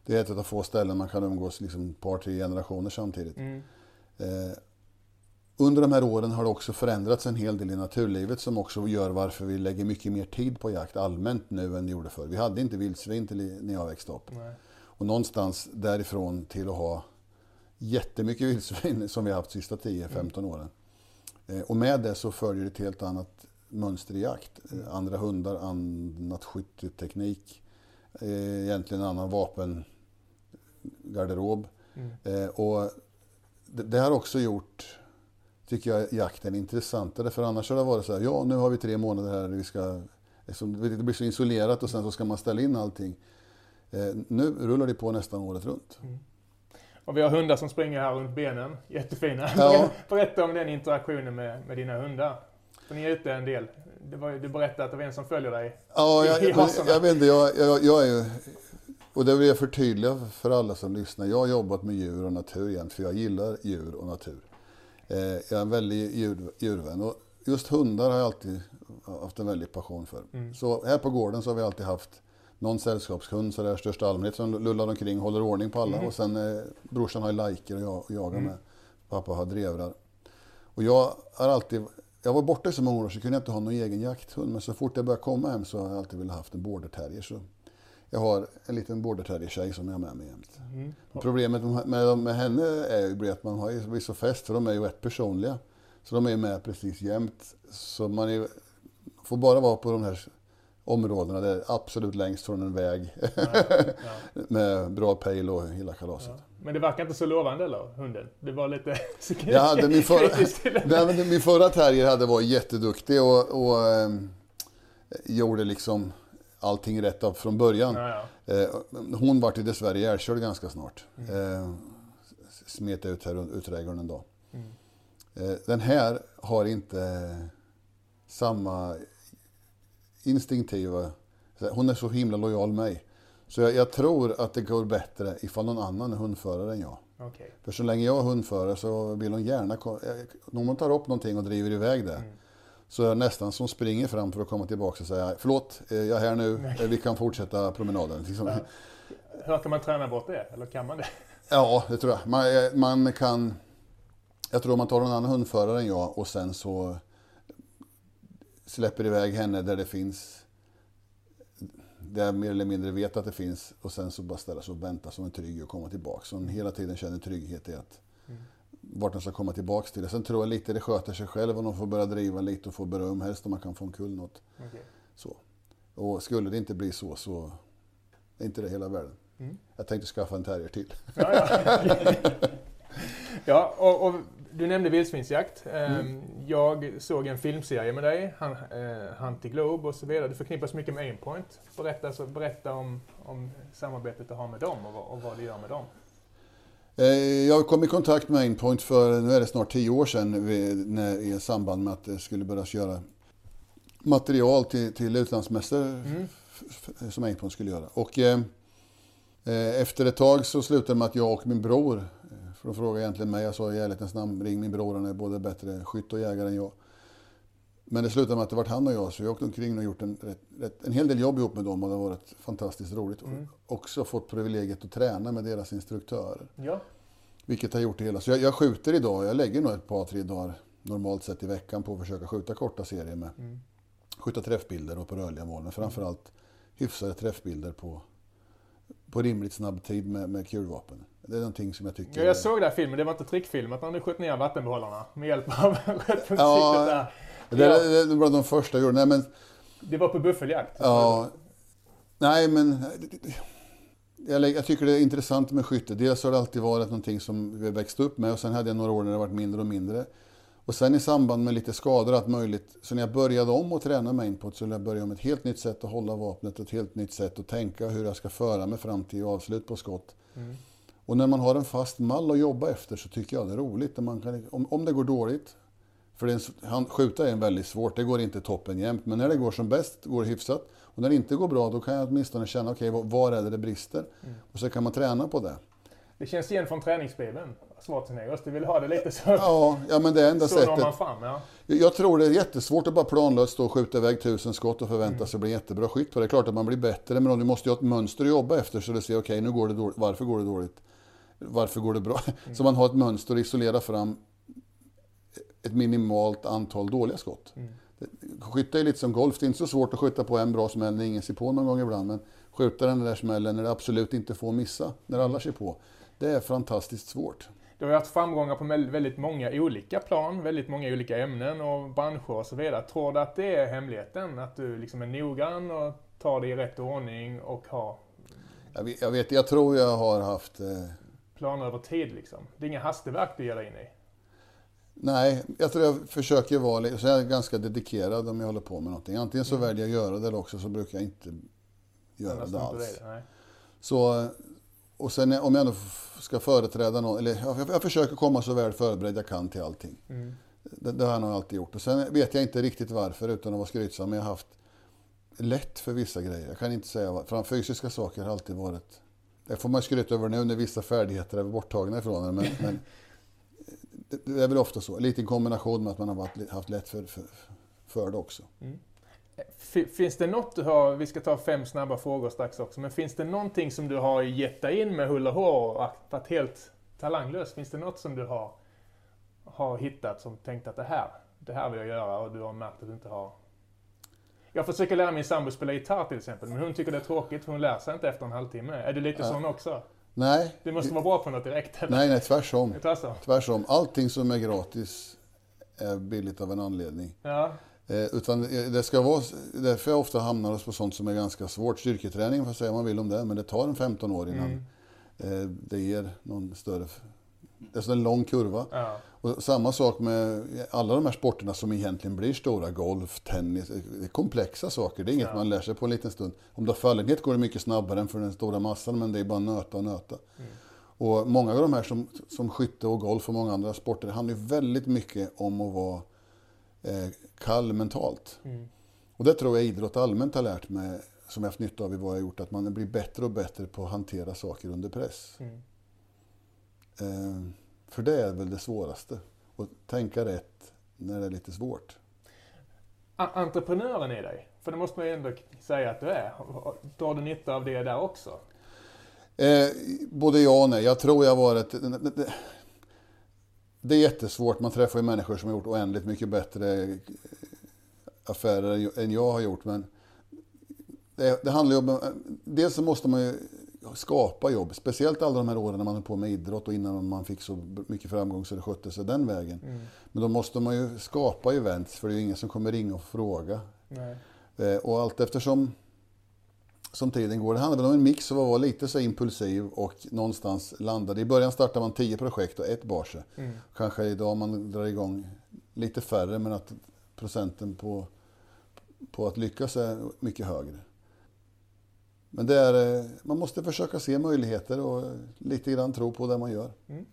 det är ett av få ställen man kan umgås liksom ett par, tre generationer samtidigt. Mm. Eh, under de här åren har det också förändrats en hel del i naturlivet som också gör varför vi lägger mycket mer tid på jakt allmänt nu än vi gjorde förr. Vi hade inte vildsvin när jag växte upp. Nej. Och någonstans därifrån till att ha jättemycket vildsvin som vi har haft de sista 10-15 mm. åren. Eh, och med det så följer ett helt annat mönster i jakt. Mm. Andra hundar, annat skytteteknik, eh, egentligen en annan vapen garderob. Mm. Eh, och det, det, har också gjort, tycker jag, jakten intressantare. För annars har det varit så här, ja nu har vi tre månader här, vi ska, det blir så isolerat och sen så ska man ställa in allting. Eh, nu rullar det på nästan året runt. Mm. Och vi har hundar som springer här runt benen, jättefina. Ja. Berätta om den interaktionen med, med dina hundar. För ni är ute en del. Var, du berättade att det var en som följer dig Ja, jag, jag, jag vet inte. Jag, jag, jag är ju och det vill jag förtydliga för alla som lyssnar. Jag har jobbat med djur och natur jämt, för jag gillar djur och natur. Eh, jag är en väldig djur, djurvän. Och just hundar har jag alltid haft en väldig passion för. Mm. Så här på gården så har vi alltid haft någon sällskapshund så där största allmänhet som lullar omkring, håller ordning på alla. Mm. Och sen eh, brorsan har lajker och jag jagar mm. med. Pappa har drevrar. Och jag har alltid, jag var borta i så många år så kunde jag inte ha någon egen jakthund. Men så fort jag började komma hem så har jag alltid velat haft en border terrier. Så jag har en liten border terrier-tjej som jag har med mig jämt. Mm. Problemet med, med henne är ju att man har ju så fäst, för de är ju rätt personliga. Så de är med precis jämt. Så man är, får bara vara på de här områdena där är absolut längst från en väg. Ja, ja. med bra pejl och hela kalaset. Ja. Men det verkar inte så lovande eller, hunden? Det var lite jag hade min förra, nej, min förra terrier hade varit jätteduktig och, och eh, gjorde liksom allting rätt av från början. Ja, ja. Eh, hon vart ju dessvärre ihjälkörd ganska snart. Mm. Smet ut här ut trädgården en dag. Mm. Eh, den här har inte samma instinktiva... Hon är så himla lojal mig. Så jag, jag, tror att det går bättre ifall någon annan är hundförare än jag. Okay. För så länge jag är hundförare så vill hon gärna... Om hon tar upp någonting och driver iväg det. Mm så jag nästan som springer fram för att komma tillbaka och säga förlåt, jag är här nu, vi kan fortsätta promenaden. Liksom. Hur kan man träna bort det? Eller kan man det? Ja, det tror jag. Man, man kan... Jag tror om man tar en annan hundförare än jag och sen så släpper iväg henne där det finns där jag mer eller mindre vet att det finns och sen så bara ställa sig och vänta som en trygg och komma tillbaka. Så hon hela tiden känner trygghet i att mm. Vart den ska komma tillbaka till. Sen tror jag lite det sköter sig själv om de får börja driva lite och få beröm, helst om man kan få en kull något. Okay. Så. Och skulle det inte bli så så är inte det hela världen. Mm. Jag tänkte skaffa en terrier till. Ja, ja. ja och, och, du nämnde vildsvinsjakt. Ehm, mm. Jag såg en filmserie med dig, eh, Hunt Globe och så vidare. Du förknippas mycket med Aimpoint. Berätta, alltså, berätta om, om samarbetet du har med dem och, och vad du gör med dem. Eh, jag kom i kontakt med Aimpoint för, nu är det snart tio år sedan, i samband med att det skulle börjas göra material till, till utlandsmässor mm. som Aimpoint skulle göra. Och, eh, eh, efter ett tag så slutade med att jag och min bror för de frågade egentligen mig, jag sa i ärlighetens namn, ring min bror, han är både bättre skytt och jägare än jag. Men det slutade med att det var han och jag, så jag åkte omkring och gjort en, en hel del jobb ihop med dem och det har varit fantastiskt roligt. Mm. Och också fått privilegiet att träna med deras instruktörer. Ja. Vilket har gjort det hela. Så jag, jag skjuter idag, jag lägger nog ett par, tre dagar normalt sett i veckan på att försöka skjuta korta serier med mm. skjuta träffbilder och på rörliga mål. Men framförallt hyfsade träffbilder på, på rimligt snabb tid med, med kulvapen. Det är någonting som jag tycker... Ja, jag såg den här filmen, det var inte trickfilmat när du sköt ner vattenbehållarna med hjälp av skötpunktssiktet ja, där. Det, ja. det, det var de första jag gjorde. Nej, men... Det var på buffeljakt? Ja. Nej, men... Jag, jag, tycker det är intressant med skytte. Dels har det alltid varit någonting som vi växt upp med och sen hade jag några år när det varit mindre och mindre. Och sen i samband med lite skador, allt möjligt. Så när jag började om att träna mainput så jag började med ett helt nytt sätt att hålla vapnet, ett helt nytt sätt att tänka hur jag ska föra mig fram till avslut på skott. Mm. Och när man har en fast mall att jobba efter så tycker jag det är roligt. Man kan, om, om det går dåligt, för det en, han, skjuta är väldigt svårt, det går inte toppen jämt. Men när det går som bäst, går det hyfsat. Och när det inte går bra, då kan jag åtminstone känna, okej, okay, var är det det brister? Mm. Och så kan man träna på det. Det känns igen från träningsbibeln, Schwarzeneggers. Du vill ha det lite så. Ja, ja men det är enda så sättet. man fram, ja. Jag tror det är jättesvårt att bara planlöst stå och skjuta iväg tusen skott och förvänta mm. sig bli jättebra skytt. För det är klart att man blir bättre, men du måste ju ha ett mönster att jobba efter så du ser, okej, okay, nu går det dåligt. Varför går det dåligt? Varför går det bra? Mm. Så man har ett mönster att isolera fram ett minimalt antal dåliga skott. Mm. Skytte är lite som golf, det är inte så svårt att skjuta på en bra smäll när ingen ser på någon gång ibland. Men skjuta den där smällen när det absolut inte får missa, när alla ser på. Det är fantastiskt svårt. Du har haft framgångar på väldigt många olika plan, väldigt många olika ämnen och branscher och så vidare. Tror du att det är hemligheten? Att du liksom är noggrann och tar det i rätt ordning och har... Jag vet, jag, vet, jag tror jag har haft... Eh... Planer över tid liksom? Det är inga hastverk du ger dig in i? Nej, jag tror jag försöker vara så jag är ganska dedikerad om jag håller på med någonting. Antingen så mm. väljer jag att göra det eller också så brukar jag inte göra det alls. Det, så, och sen om jag ändå ska företräda någon, eller jag, jag försöker komma så väl förberedd jag kan till allting. Mm. Det, det, har jag nog alltid gjort. Och sen vet jag inte riktigt varför utan att vara skrytsam, men jag har haft lätt för vissa grejer. Jag kan inte säga vad. För fysiska saker har alltid varit... Det får man skryta över nu när vissa färdigheter är borttagna ifrån en. Men, men det är väl ofta så. Lite i kombination med att man har varit, haft lätt för, för, för det också. Mm. Finns det något du har, vi ska ta fem snabba frågor strax också, men finns det någonting som du har gett dig in med hull och hår och varit helt talanglös? Finns det något som du har, har hittat som tänkt att det här, det här vill jag göra och du har märkt att du inte har jag försöker lära min sambo spela gitarr till exempel, men hon tycker det är tråkigt för hon lär sig inte efter en halvtimme. Är du lite ja. sån också? Nej. Du måste vara bra på något direkt? Eller? Nej, nej, tvärtom. tvärtom. Allting som är gratis är billigt av en anledning. Ja. Eh, utan det ska vara, därför jag ofta hamnar på sånt som är ganska svårt. Styrketräning får säga vad man vill om det, men det tar en 15 år innan mm. eh, det ger någon större... Det är en lång kurva. Ja. Och samma sak med alla de här sporterna som egentligen blir stora. Golf, tennis. Det är komplexa saker. Det är inget ja. man lär sig på en liten stund. Om du har fallenhet går det mycket snabbare än för den stora massan, men det är bara att nöta och nöta. Mm. Och många av de här som, som skytte och golf och många andra sporter, handlar ju väldigt mycket om att vara eh, kall mentalt. Mm. Och det tror jag idrott allmänt har lärt mig, som jag haft nytta av i vad jag gjort, att man blir bättre och bättre på att hantera saker under press. Mm. Eh, för det är väl det svåraste. Att tänka rätt när det är lite svårt. Entreprenören i dig, för det måste man ju ändå säga att du är. Drar du nytta av det där också? Eh, både ja och nej. Jag tror jag varit... Det är jättesvårt. Man träffar ju människor som har gjort oändligt mycket bättre affärer än jag har gjort. Men det, det handlar ju om... Dels så måste man ju skapa jobb. Speciellt alla de här åren när man höll på med idrott och innan man fick så mycket framgång så det skötte sig den vägen. Mm. Men då måste man ju skapa events för det är ju ingen som kommer ringa och fråga. Eh, och allt eftersom som tiden går. Det handlar väl om en mix av att vara lite så impulsiv och någonstans landade. I början startar man tio projekt och ett bar sig. Mm. Kanske idag man drar igång lite färre men att procenten på, på att lyckas är mycket högre. Men det är, eh, man måste försöka se möjligheter och lite grann tro på det man gör. Mm.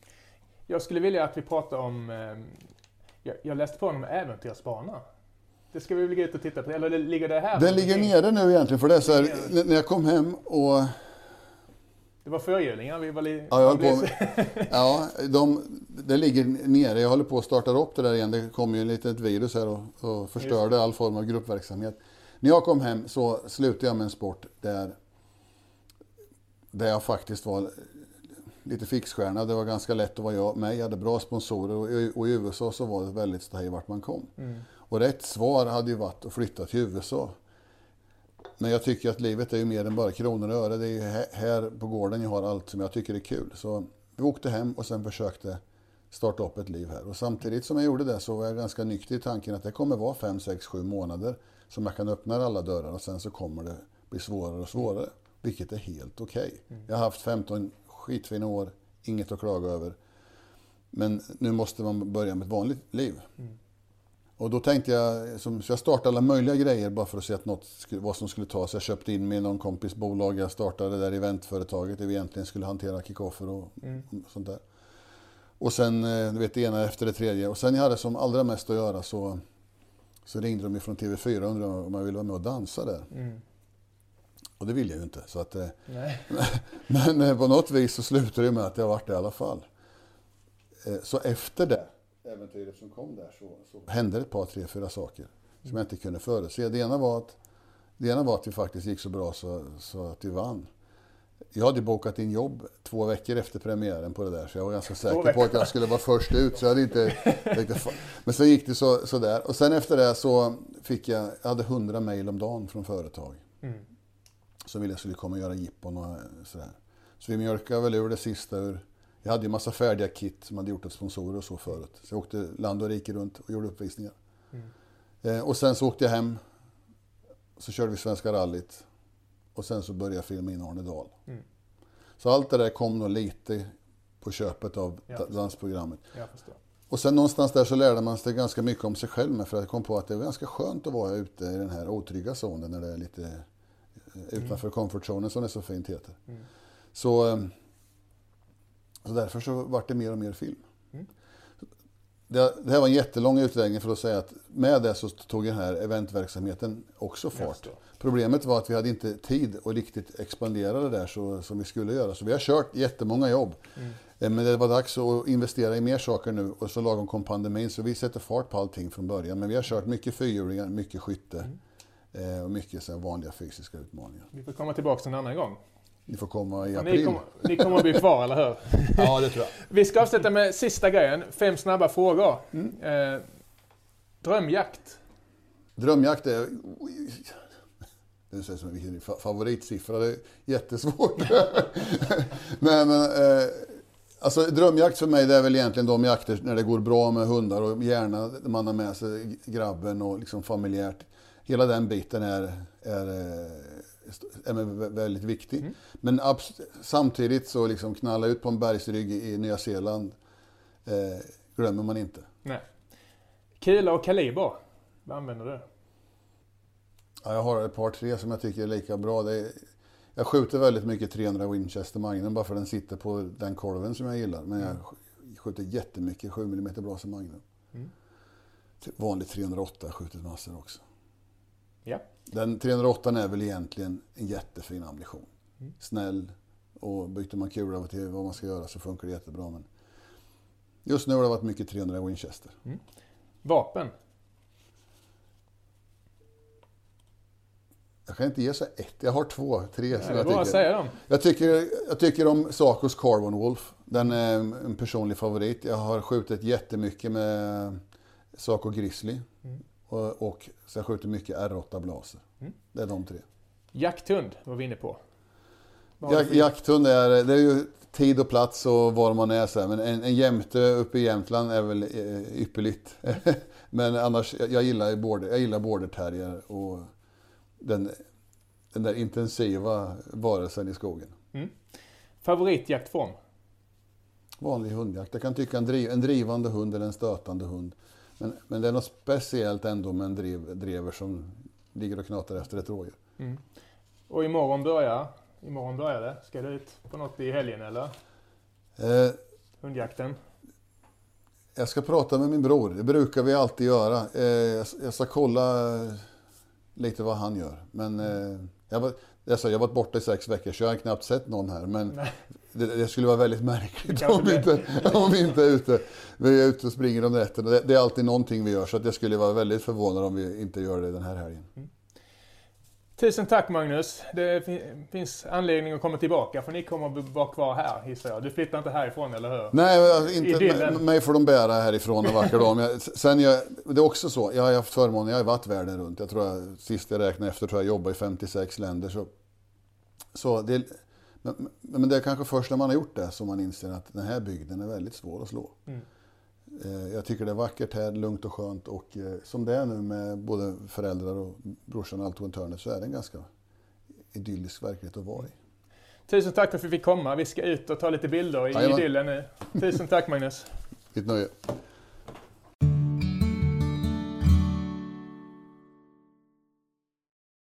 Jag skulle vilja att vi pratar om, eh, jag, läste på om äventyrsbana. Det ska vi väl gå ut och titta på, eller ligger det här? Den ligger nere nu egentligen, för det är så här, när jag kom hem och... Det var förhjulingar, vi var lite... Ja, jag på, ja de, det ligger nere. Jag håller på att starta upp det där igen. Det kom ju ett litet virus här och, och förstörde all form av gruppverksamhet. När jag kom hem så slutade jag med en sport där, där jag faktiskt var lite fixstjärna. Det var ganska lätt att vara jag med. Jag hade bra sponsorer och i, och i USA så var det väldigt stahej vart man kom. Mm. Och rätt svar hade ju varit att flytta till USA. Men jag tycker att livet är ju mer än bara kronor och öre. Det är ju här på gården jag har allt som jag tycker är kul. Så vi åkte hem och sen försökte starta upp ett liv här. Och samtidigt som jag gjorde det så var jag ganska nykter i tanken att det kommer vara 5, 6, 7 månader som jag kan öppna alla dörrar och sen så kommer det bli svårare och svårare. Vilket är helt okej. Okay. Mm. Jag har haft 15 skitfina år, inget att klaga över. Men nu måste man börja med ett vanligt liv. Mm. Och då tänkte jag, så jag startade alla möjliga grejer bara för att se att något, vad som skulle tas. Jag köpte in med någon kompis bolag, jag startade det där eventföretaget där vi egentligen skulle hantera kickoffer och mm. sånt där. Och sen, eh, du vet, det ena efter det tredje. Och sen jag hade som allra mest att göra så, så ringde de från TV4 och undrade om jag ville vara med och dansa där. Mm. Och det ville jag ju inte. Så att, eh, men eh, på något vis så slutade det med att jag varit det i alla fall. Så efter det äventyret som kom där så, så hände ett par, tre, fyra saker som jag inte kunde förutse. Det ena var att, det ena var att vi faktiskt gick så bra så, så att vi vann. Jag hade bokat in jobb två veckor efter premiären på det där, så jag var ganska säker på att jag skulle vara först ut. Så jag hade inte, men så gick det så, så där. Och sen efter det så fick jag, jag hade hundra mejl om dagen från företag. Mm. Som ville jag skulle komma och göra jippon och sådär. Så vi mjölkade väl ur det sista ur jag hade ju massa färdiga kit som hade gjort åt sponsorer och så förut. Så jag åkte land och rike runt och gjorde uppvisningar. Mm. Eh, och sen så åkte jag hem. Så körde vi Svenska rallyt. Och sen så började jag filma in Arne Dahl. Mm. Så allt det där kom nog lite på köpet av dansprogrammet. Och sen någonstans där så lärde man sig ganska mycket om sig själv med. För jag kom på att det är ganska skönt att vara ute i den här otrygga zonen när det är lite eh, utanför mm. comfortzonen som det så fint heter. Mm. Så ehm, så därför så vart det mer och mer film. Mm. Det, det, här var en jättelång utläggning för att säga att med det så tog den här eventverksamheten också fart. Problemet var att vi hade inte tid att riktigt expandera det där så, som vi skulle göra. Så vi har kört jättemånga jobb. Mm. Eh, men det var dags att investera i mer saker nu och så lagom kom pandemin så vi sätter fart på allting från början. Men vi har kört mycket fyrhjulingar, mycket skytte mm. Eh, och mycket så vanliga fysiska utmaningar. Vi får komma tillbaka en annan gång. Ni får komma i april. Ni kommer, ni kommer att bli kvar, eller hur? Ja, det tror jag. Vi ska avsluta med sista grejen. Fem snabba frågor. Mm. Eh, drömjakt? Drömjakt är... Det säger som vilken favoritsiffra. Det är jättesvårt. Nej, men, eh, alltså, drömjakt för mig det är väl egentligen de jakter när det går bra med hundar och gärna man har med sig grabben och liksom familjärt. Hela den biten är, är eh, är väldigt viktig. Mm. Men samtidigt så liksom knalla ut på en bergsrygg i Nya Zeeland eh, glömmer man inte. Nej. Kula och kaliber, vad använder du? Ja, jag har ett par tre som jag tycker är lika bra. Är, jag skjuter väldigt mycket 300 Winchester Magnum bara för den sitter på den kolven som jag gillar. Men jag mm. skjuter jättemycket 7 mm Brase Magnum. Mm. Vanligt 308 har jag skjutit massor också. Ja. Den 308 är väl egentligen en jättefin ammunition. Mm. Snäll och byter man kula till vad man ska göra så funkar det jättebra. Men just nu har det varit mycket 300 Winchester. Mm. Vapen? Jag kan inte ge så ett, jag har två, tre. Som är jag, tycker. säga dem. Jag, tycker, jag tycker om Sacos Carbon Wolf. Den är en personlig favorit. Jag har skjutit jättemycket med Saco Grizzly. Mm. Och, och så jag skjuter mycket R8 Blaser. Mm. Det är de tre. Jakthund var vi inne på. För- jakthund är, det är ju tid och plats och var man är så här. Men en, en jämte uppe i Jämtland är väl eh, ypperligt. Men annars, jag, gillar border, jag gillar border terrier och den, den där intensiva varelsen i skogen. Favoritjaktform? Vanlig hundjakt. Jag kan tycka en, driv, en drivande hund eller en stötande hund. Men, men det är något speciellt ändå med en driv, drever som ligger och knatar efter ett rådjur. Mm. Och imorgon börjar, imorgon börjar det. Ska du ut på något i helgen eller? Eh, Hundjakten? jag ska prata med min bror. Det brukar vi alltid göra. Eh, jag, jag ska kolla lite vad han gör. Men eh, jag, jag, har varit borta i sex veckor så jag har knappt sett någon här. Men det, det skulle vara väldigt märkligt om vi, inte, om vi inte är ute. Vi är ute och springer om nätterna. Det, det är alltid någonting vi gör. Så att jag skulle vara väldigt förvånad om vi inte gör det den här helgen. Tusen tack Magnus. Det fin- finns anledning att komma tillbaka för ni kommer att vara kvar här gissar jag. Du flyttar inte härifrån eller hur? Nej, alltså, inte, mig får de bära härifrån en vacker dag. Jag, sen jag, det är också så, jag har haft förmånen, jag har varit världen runt. Jag tror jag, sist jag räknade efter, tror jag jobbar i 56 länder. Så, så det, men, men det är kanske först när man har gjort det som man inser att den här bygden är väldigt svår att slå. Mm. Eh, Jag tycker det är vackert här, lugnt och skönt och eh, som det är nu med både föräldrar och brorsan och allt runt hörnet så är det en ganska idyllisk verklighet att vara i. Tusen tack för att vi fick komma. Vi ska ut och ta lite bilder i Jajamän. idyllen nu. Tusen tack Magnus. Mitt nöje.